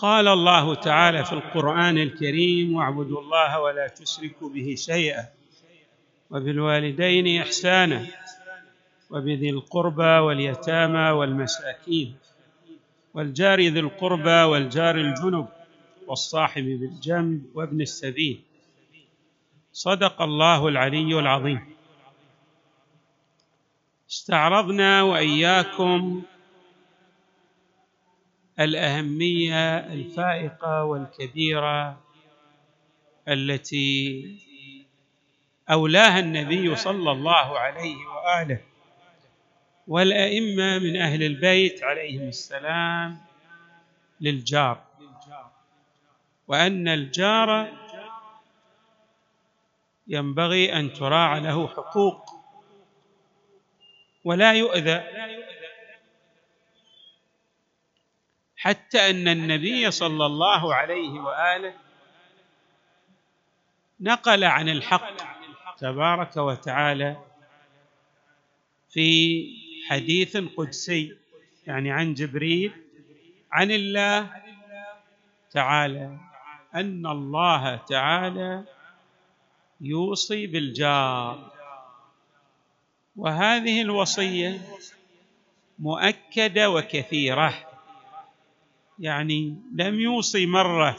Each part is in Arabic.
قال الله تعالى في القرآن الكريم واعبدوا الله ولا تشركوا به شيئا وبالوالدين إحسانا وبذي القربى واليتامى والمساكين والجار ذي القربى والجار الجنب والصاحب بالجنب وابن السبيل. صدق الله العلي العظيم. استعرضنا وإياكم الأهمية الفائقة والكبيرة التي أولاها النبي صلى الله عليه وآله والأئمة من أهل البيت عليهم السلام للجار وأن الجار ينبغي أن تراعى له حقوق ولا يؤذى حتى أن النبي صلى الله عليه وآله نقل عن الحق تبارك وتعالى في حديث قدسي يعني عن جبريل عن الله تعالى أن الله تعالى يوصي بالجار. وهذه الوصية مؤكدة وكثيرة. يعني لم يوصي مرة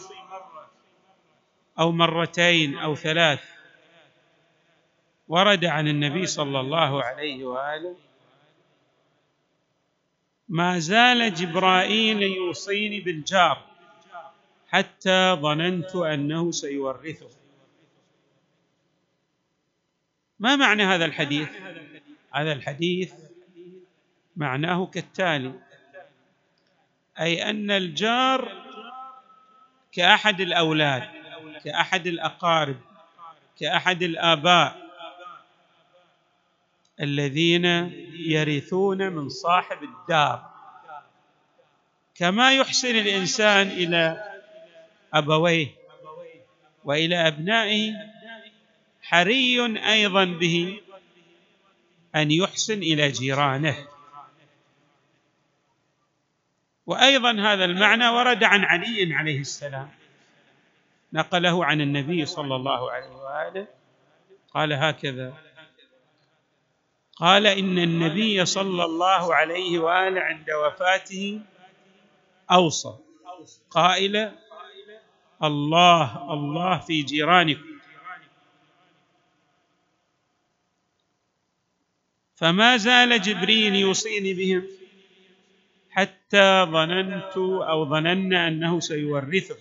أو مرتين أو ثلاث ورد عن النبي صلى الله عليه وآله ما زال جبرائيل يوصيني بالجار حتى ظننت أنه سيورثه. ما معنى هذا الحديث؟ هذا الحديث معناه كالتالي أي أن الجار كأحد الأولاد كأحد الأقارب كأحد الآباء الذين يرثون من صاحب الدار. كما يحسن الإنسان إلى أبويه وإلى أبنائه حري أيضا به أن يحسن إلى جيرانه. وأيضا هذا المعنى ورد عن علي عليه السلام. نقله عن النبي صلى الله عليه وآله. قال هكذا قال إن النبي صلى الله عليه وآله عند وفاته أوصى. قائلا الله الله في جيرانكم. فما زال جبريل يوصيني بهم. حتى ظننت أو ظننا أنه سيورثه.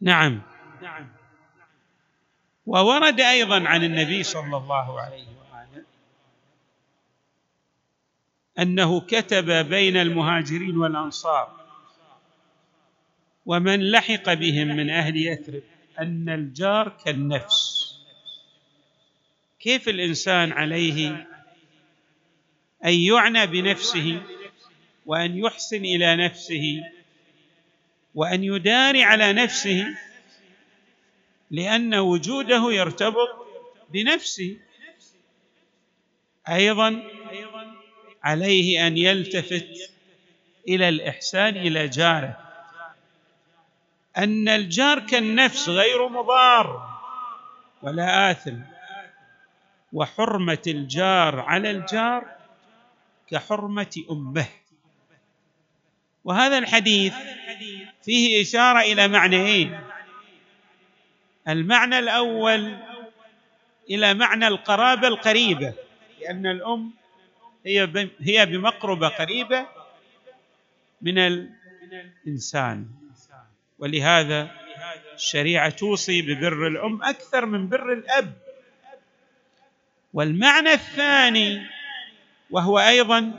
نعم. وورد أيضا عن النبي صلى الله عليه وآله أنه كتب بين المهاجرين والأنصار ومن لحق بهم من أهل يثرب أن الجار كالنفس. كيف الإنسان عليه أن يعنى بنفسه وأن يحسن إلى نفسه وأن يداري على نفسه لأن وجوده يرتبط بنفسه. أيضا عليه أن يلتفت إلى الإحسان إلى جاره. أن الجار كالنفس غير مضار ولا آثم وحرمة الجار على الجار كحرمة أمه. وهذا الحديث فيه إشارة إلى معنيين المعنى الأول إلى معنى القرابة القريبة لأن الأم هي هي بمقربة قريبة من الإنسان. ولهذا الشريعة توصي ببر الأم أكثر من بر الأب. والمعنى الثاني وهو أيضا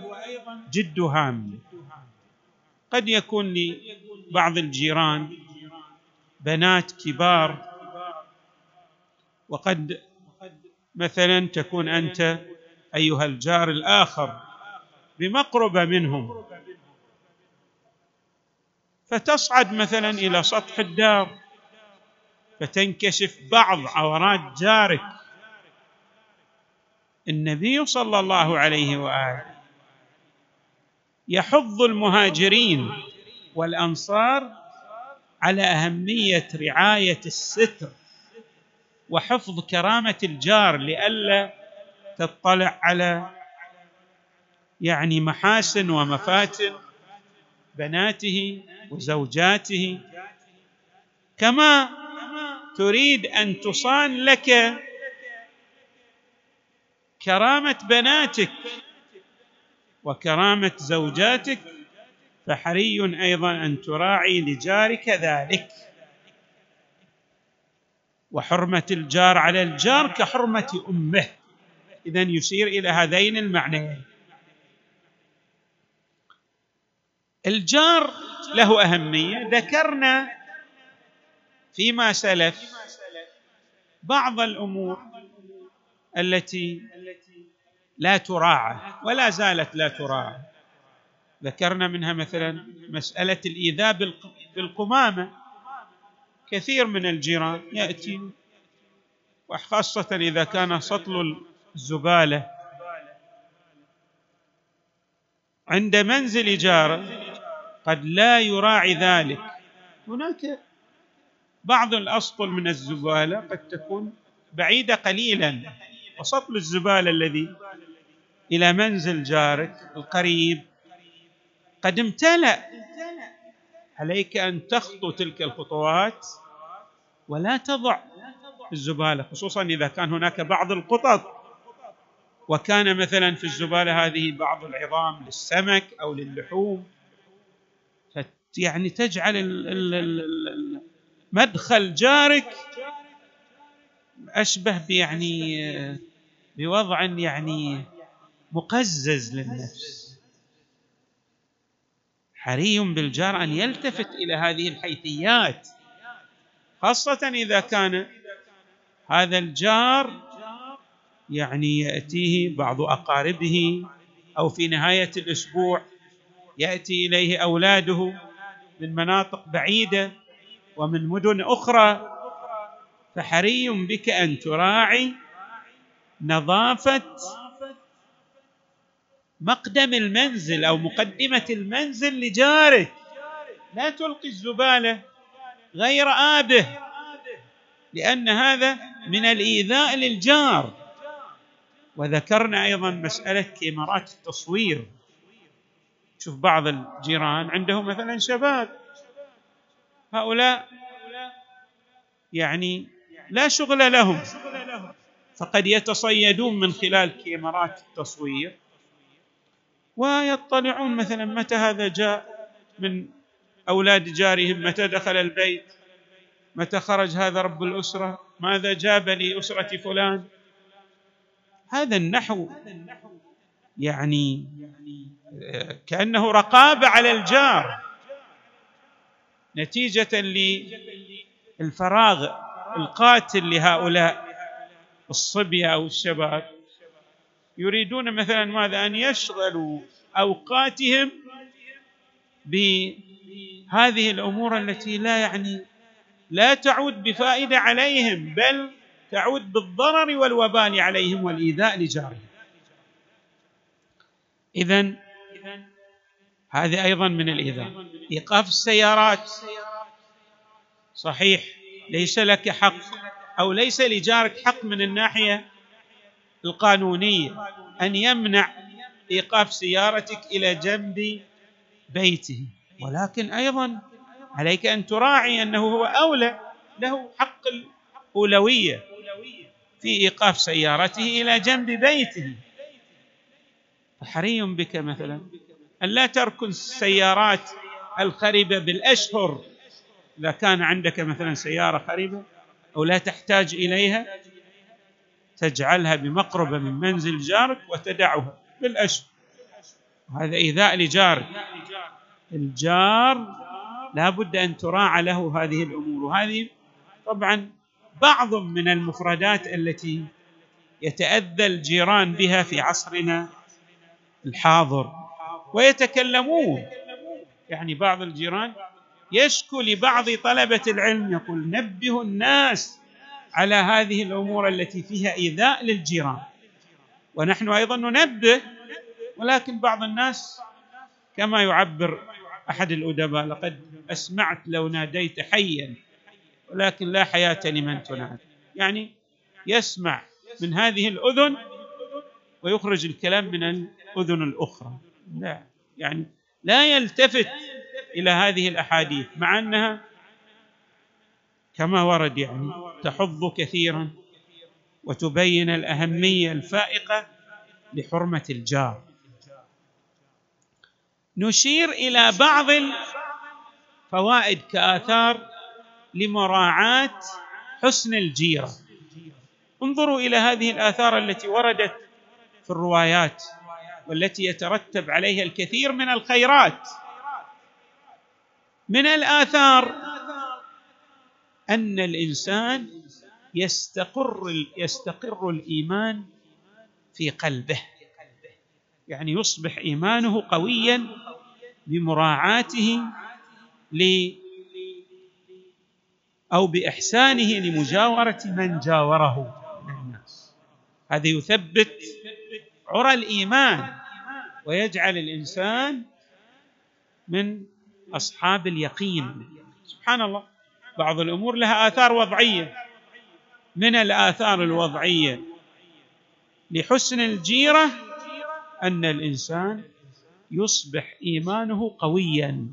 جد هام. قد يكون لبعض الجيران بنات كبار وقد مثلا تكون أنت أيها الجار الآخر بمقربة منهم. فتصعد مثلا إلى سطح الدار فتنكشف بعض عورات جارك. النبي صلى الله عليه وآله يحض المهاجرين والأنصار على أهمية رعاية الستر وحفظ كرامة الجار لئلا تطلع على يعني محاسن ومفاتن بناته وزوجاته. كما تريد أن تصان لك كرامة بناتك وكرامة زوجاتك فحري أيضا أن تراعي لجارك ذلك. وحرمة الجار على الجار كحرمة أمه. اذا يشير إلى هذين المعنيين. الجار له أهمية. ذكرنا فيما سلف بعض الأمور التي لا تراعى ولا زالت لا تراعى. ذكرنا منها مثلا مسألة الإيذاء بالقمامة. كثير من الجيران يأتي وخاصة إذا كان سطل الزبالة. عند منزل جارة قد لا يراعي ذلك. هناك بعض الأسطل من الزبالة قد تكون بعيدة قليلا. وسطل الزبالة الذي إلى منزل جارك القريب. قد امتلأ عليك أن تخطو تلك الخطوات ولا تضع الزبالة خصوصا إذا كان هناك بعض القطط. وكان مثلا في الزبالة هذه بعض العظام للسمك أو للحوم. يعني تجعل مدخل جارك أشبه بيعني بوضع يعني مقزز للنفس. حري بالجار ان يلتفت إلى هذه الحيثيات خاصة إذا كان هذا الجار يعني يأتيه بعض أقاربه أو في نهاية الأسبوع يأتي إليه أولاده من مناطق بعيدة ومن مدن أخرى. فحري بك أن تراعي نظافة مقدم المنزل أو مقدمة المنزل لجارك لا تلقي الزبالة غير آبه لأن هذا من الإيذاء للجار. وذكرنا أيضا مسألة كاميرات التصوير. شوف بعض الجيران عندهم مثلا شباب هؤلاء يعني لا شغل لهم. فقد يتصيدون من خلال كاميرات التصوير ويطلعون مثلا متى هذا جاء من أولاد جارهم متى دخل البيت متى خرج هذا رب الأسرة ماذا جاب لاسره فلان. هذا النحو يعني كأنه رقابه على الجار نتيجة للفراغ. القاتل لهؤلاء الصبية أو الشباب. يريدون مثلا ماذا؟ أن يشغلوا أوقاتهم بهذه الأمور التي لا يعني لا تعود بفائدة عليهم بل تعود بالضرر والوبال عليهم والإيذاء لجارهم. اذا هذه أيضا من الإيذاء. إيقاف السيارات صحيح. ليس لك حق أو ليس لجارك حق من الناحية القانونية أن يمنع إيقاف سيارتك إلى جنب بيته. ولكن أيضا عليك أن تراعي أنه هو أولى له حق الأولوية في إيقاف سيارته إلى جنب بيته. فحري بك مثلا أن لا تركن السيارات الخربة بالأشهر إذا كان عندك مثلا سيارة خربة أو لا تحتاج إليها تجعلها بمقربة من منزل جارك وتدعها بالأشهر هذا إيذاء لجارك. الجار لا بد أن تراعى له هذه الأمور. وهذه طبعا بعض من المفردات التي يتأذى الجيران بها في عصرنا الحاضر ويتكلمون. يعني بعض الجيران يشكو لبعض طلبة العلم يقول نبه الناس على هذه الأمور التي فيها إيذاء للجيران. ونحن أيضا ننبه ولكن بعض الناس كما يعبر أحد الأدباء لقد أسمعت لو ناديت حيا ولكن لا حياة لمن تنادي. يعني يسمع من هذه الأذن ويخرج الكلام من الأذن الأخرى. لا يعني لا يلتفت إلى هذه الأحاديث مع أنها كما ورد يعني تحض كثيرا وتبين الأهمية الفائقة لحرمة الجار. نشير إلى بعض الفوائد كآثار لمراعاة حسن الجيرة. انظروا إلى هذه الآثار التي وردت في الروايات والتي يترتب عليها الكثير من الخيرات. من الآثار أن الإنسان يستقر يستقر الإيمان في قلبه. يعني يصبح إيمانه قويا بمراعاته ل أو بإحسانه لمجاورة من جاوره من الناس. هذا يثبت عرى الإيمان ويجعل الإنسان من أصحاب اليقين. سبحان الله. بعض الأمور لها آثار وضعية. من الآثار الوضعية؟ لحسن الجيرة أن الإنسان يصبح إيمانه قويا.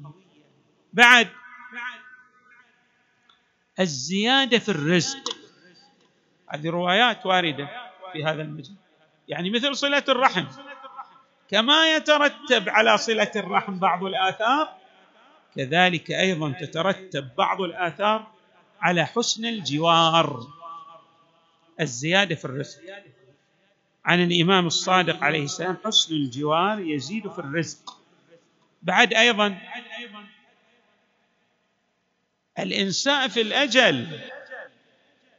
بعد الزيادة في الرزق. هذه روايات واردة في هذا المجال. يعني مثل صلة الرحم. كما يترتب على صلة الرحم بعض الآثار كذلك أيضا تترتب بعض الآثار على حسن الجوار الزيادة في الرزق. عن الإمام الصادق عليه السلام حسن الجوار يزيد في الرزق. بعد أيضا الإنساء في الأجل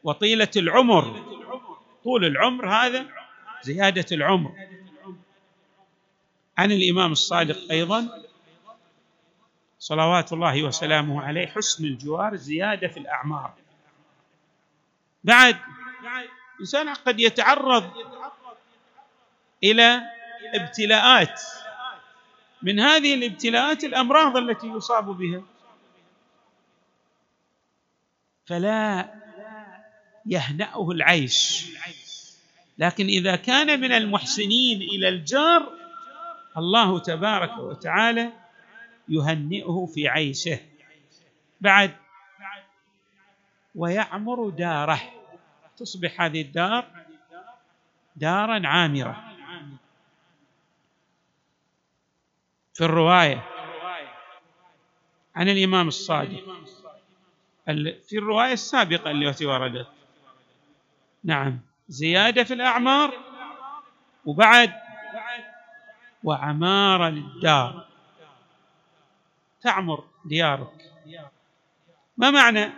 وطيلة العمر. طول العمر هذا زيادة العمر. عن الإمام الصادق أيضا صلوات الله وسلامه عليه حسن الجوار زيادة في الأعمار. بعد الإنسان قد يتعرض إلى ابتلاءات. من هذه الابتلاءات الأمراض التي يصاب بها. فلا يهنأه العيش. لكن إذا كان من المحسنين إلى الجار الله تبارك وتعالى يهنئه في عيشه. بعد ويعمر داره. تصبح هذه الدار دارا عامرة. في الرواية عن الإمام الصادق. في الرواية السابقة التي وردت نعم. زيادة في الأعمار وبعد وعماره للدار تعمر ديارك. ما معنى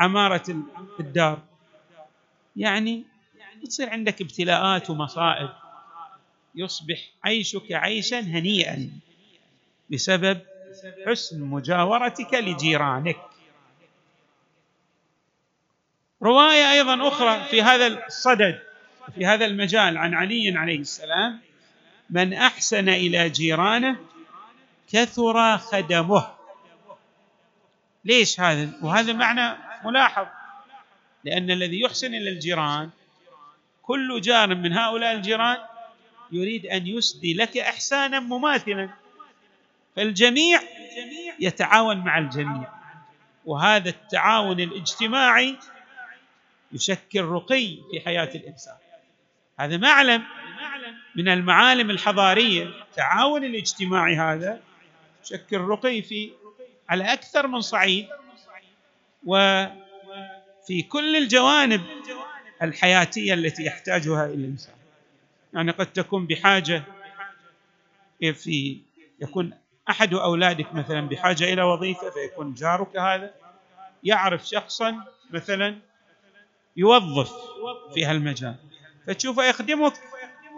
عمارة الدار؟ يعني تصير عندك ابتلاءات ومصائب. يصبح عيشك عيشا هنيئا بسبب حسن مجاورتك لجيرانك. رواية أيضا أخرى في هذا الصدد في هذا المجال عن علي عليه السلام من أحسن إلى جيرانه كثر خدمه. ليش هذا؟ وهذا معنى ملاحظ. لأن الذي يحسن إلى الجيران كل جار من هؤلاء الجيران يريد أن يسدي لك إحسانا مماثلا. فالجميع يتعاون مع الجميع. وهذا التعاون الاجتماعي يشكل رقي في حياة الإنسان. هذا معلم من المعالم الحضارية. التعاون الاجتماعي هذا يشكل رقي في على أكثر من صعيد وفي كل الجوانب الحياتية التي يحتاجها الإنسان. يعني قد تكون بحاجة كيف في يكون أحد أولادك مثلا بحاجة إلى وظيفة فيكون جارك هذا يعرف شخصا مثلا يوظف في هالمجال. فتشوفه يخدمك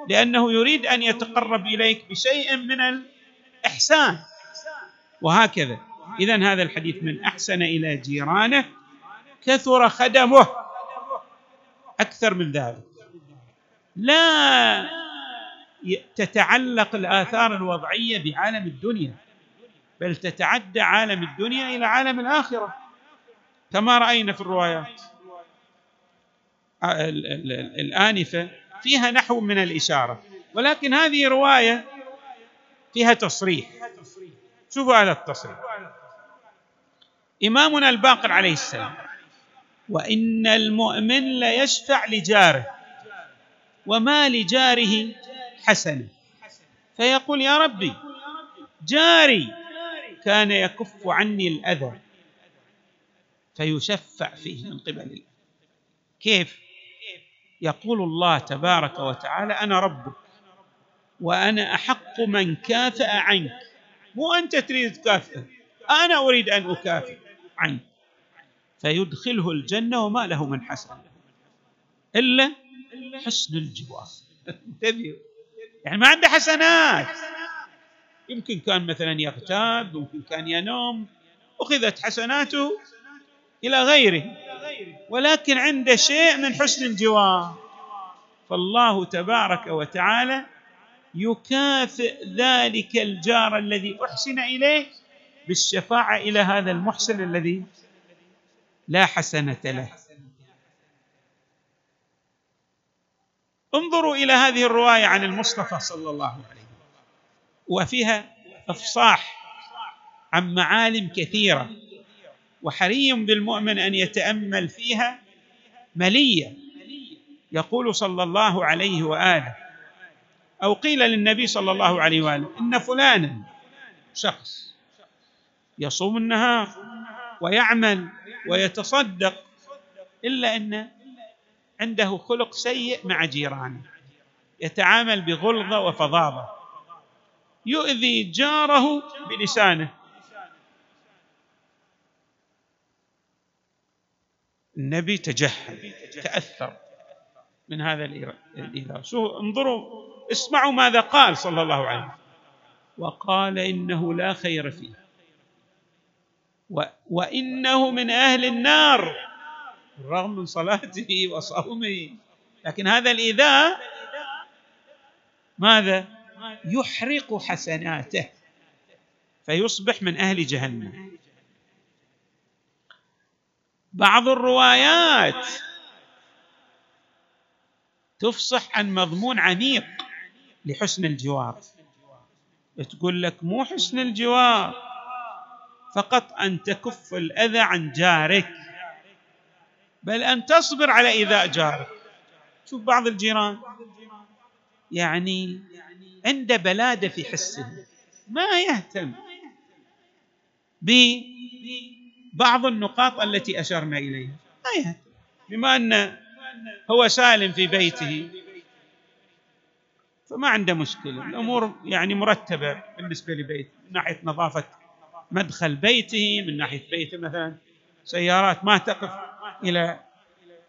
لأنه يريد أن يتقرب إليك بشيء من الإحسان. وهكذا. اذا هذا الحديث من أحسن إلى جيرانه كثر خدمه أكثر من ذلك. لا تتعلق الآثار الوضعية بعالم الدنيا بل تتعدى عالم الدنيا إلى عالم الآخرة. كما رأينا في الروايات. الآنفة فيها نحو من الإشارة ولكن هذه رواية فيها تصريح. شوفوا هذا التصريح. إمامنا الباقر عليه السلام وإن المؤمن ليشفع لجاره وما لجاره حسنه فيقول يا ربي جاري كان يكف عني الأذى فيشفع فيه من قبل الله. كيف؟ يقول الله تبارك وتعالى أنا ربك وأنا أحق من كافأ عنك. مو أنت تريد تكافئه أنا أريد أن اكافئ عنك. فيدخله الجنة وما له من حسن. إلا حسن الجوار. انتبهوا. يعني ما عنده حسنات. يمكن كان مثلا يغتاب يمكن كان ينوم. أخذت حسناته إلى غيره. ولكن عنده شيء من حسن الجوار. فالله تبارك وتعالى يكافئ ذلك الجار الذي أحسن إليه بالشفاعة إلى هذا المحسن الذي لا حسنة له. انظروا إلى هذه الرواية عن المصطفى صلى الله عليه وسلم. وفيها إفصاح عن معالم كثيرة وحري بالمؤمن أن يتأمل فيها ملية. يقول صلى الله عليه وآله أو قيل للنبي صلى الله عليه وآله إن فلانا شخص يصوم النهار ويعمل ويتصدق إلا أن عنده خلق سيء مع جيرانه يتعامل بغلظة وفظاظة يؤذي جاره بلسانه. النبي تجهل تأثر من هذا الإيذاء. انظروا اسمعوا ماذا قال صلى الله عليه وسلم. وقال إنه لا خير فيه و وإنه من أهل النار. رغم من صلاته وصومه. لكن هذا الإيذاء ماذا؟ يحرق حسناته. فيصبح من أهل جهنم. بعض الروايات تفصح عن مضمون عميق. لحسن الجوار. تقول لك مو حسن الجوار فقط أن تكف الأذى عن جارك بل أن تصبر على إيذاء جارك. شوف بعض الجيران يعني عنده بلاده في حسه ما يهتم ببعض النقاط التي أشرنا إليها. ما يهتم بما أن هو سالم في بيته. فما عنده مشكلة. الأمور يعني مرتبة بالنسبة لبيته من ناحية نظافة مدخل بيته من ناحية بيته مثلا. سيارات ما تقف إلى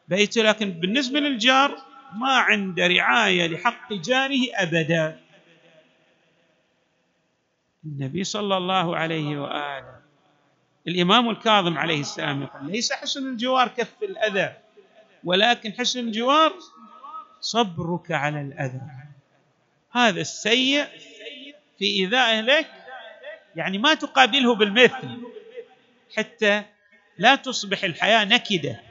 بيته لكن بالنسبة للجار ما عنده رعاية لحق جاره ابدا. النبي صلى الله عليه وآله الإمام الكاظم عليه السلام يقول ليس حسن الجوار كف الأذى ولكن حسن الجوار صبرك على الأذى. هذا السيء في إيذائه لك يعني ما تقابله بالمثل حتى لا تصبح الحياة نكدة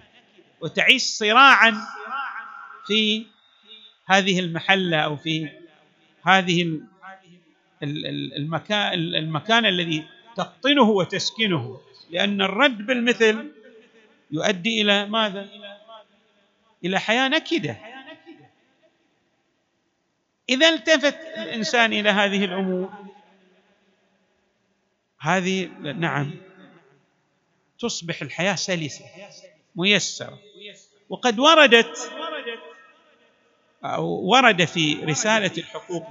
وتعيش صراعا في هذه المحلة أو في هذه المكان المكان الذي تقطنه وتسكنه لأن الرد بالمثل يؤدي إلى ماذا؟ إلى حياة نكدة إذا التفت الإنسان إلى هذه الأمور. هذه نعم. تصبح الحياة سلسة ميسرة. وقد وردت أو ورد في رسالة الحقوق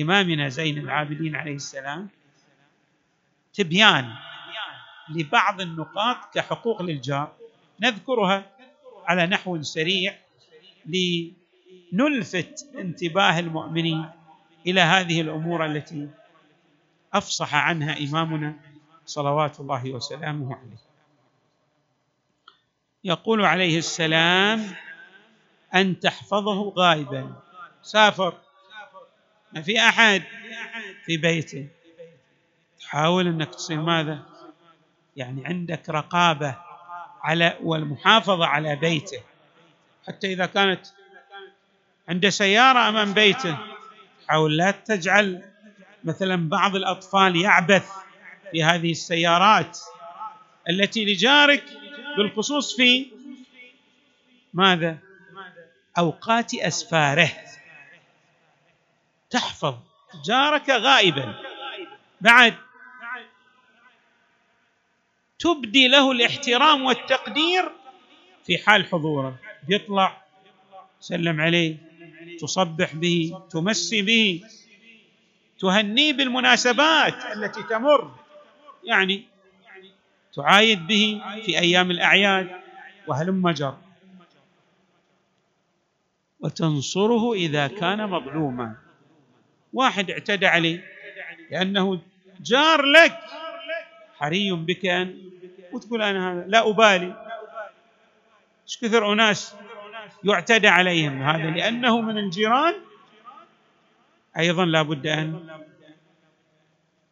امامنا زين العابدين عليه السلام تبيان لبعض النقاط كحقوق للجار. نذكرها على نحو سريع لنلفت انتباه المؤمنين إلى هذه الأمور التي أفصح عنها إمامنا صلوات الله وسلامه عليه. يقول عليه السلام أن تحفظه غائبا. سافر. ما في أحد في بيته. تحاول إنك تصير ماذا؟ يعني عندك رقابة على والمحافظة على بيته. حتى إذا كانت عنده سيارة أمام بيته. حاول لا تجعل مثلا بعض الأطفال يعبث في هذه السيارات التي لجارك بالخصوص في ماذا؟ أوقات أسفاره. تحفظ. جارك غائبا. بعد تبدي له الاحترام والتقدير في حال حضوره. يطلع. سلم عليه. تصبح به تمسي به تهنيه بالمناسبات التي تمر. يعني تعايد به في أيام الأعياد وهلم جر. وتنصره إذا كان مظلوما. واحد اعتدى عليه لأنه جار لك. حري بك أن وتقول أنا هذا لا أبالي. إيش كثر أناس يعتدى عليهم هذا لأنه من الجيران. أيضا لا بد أن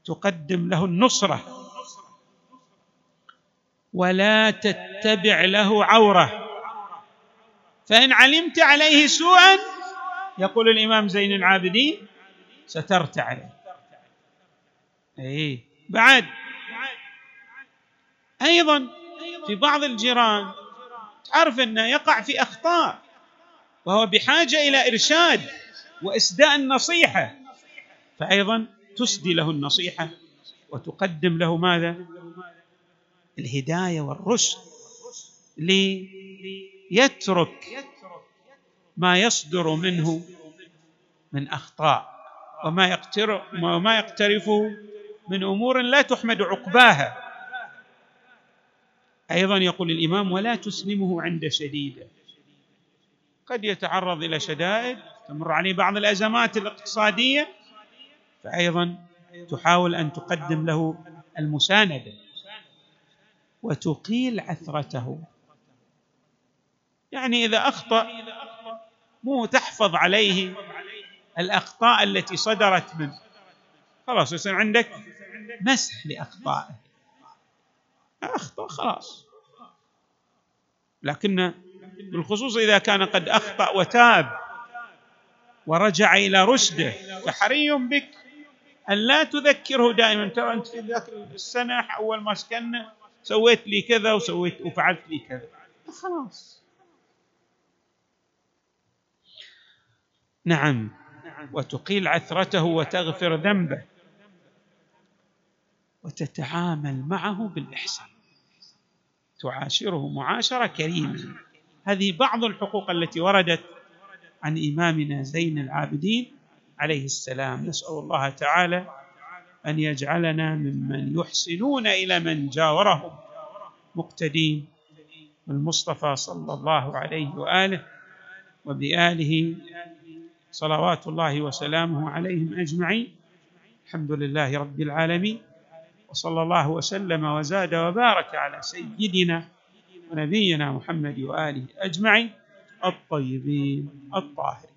تقدم له النصرة. ولا تتبع له عورة. فإن علمت عليه سوءا يقول الإمام زين العابدين سترت عليه. اي بعد. أيضا في بعض الجيران تعرف أنه يقع في أخطاء. وهو بحاجة إلى إرشاد وإسداء النصيحة. فايضا تسدي له النصيحة وتقدم له ماذا؟ الهداية والرشد ليترك ما يصدر منه من أخطاء وما يقترف وما يقترفه من أمور لا تحمد عقباها. أيضا يقول الإمام ولا تسلمه عند شديده. قد يتعرض إلى شدائد تمر عليه بعض الأزمات الاقتصادية فايضا تحاول أن تقدم له المساندة وتقيل عثرته. يعني إذا أخطأ مو تحفظ عليه الأخطاء التي صدرت منه. خلاص يصير عندك مسح لأخطائه. أخطأ خلاص. لكن بالخصوص إذا كان قد أخطأ وتاب ورجع إلى رشده. فحري بك أن لا تذكره دائما. ترى أنت في ذاك السنة أول ما سكننا سويت لي كذا وسويت وفعلت لي كذا. خلاص. نعم. وتقيل عثرته وتغفر ذنبه. وتتعامل معه بالإحسان. تعاشره معاشرة كريمة. هذه بعض الحقوق التي وردت عن إمامنا زين العابدين عليه السلام. نسأل الله تعالى أن يجعلنا ممن يحسنون إلى من جاورهم مقتدين بالمصطفى صلى الله عليه وآله وبآله صلوات الله وسلامه عليهم أجمعين. الحمد لله رب العالمين وصلى الله وسلم وزاد وبارك على سيدنا ونبينا محمد وآله أجمعين الطيبين الطاهرين.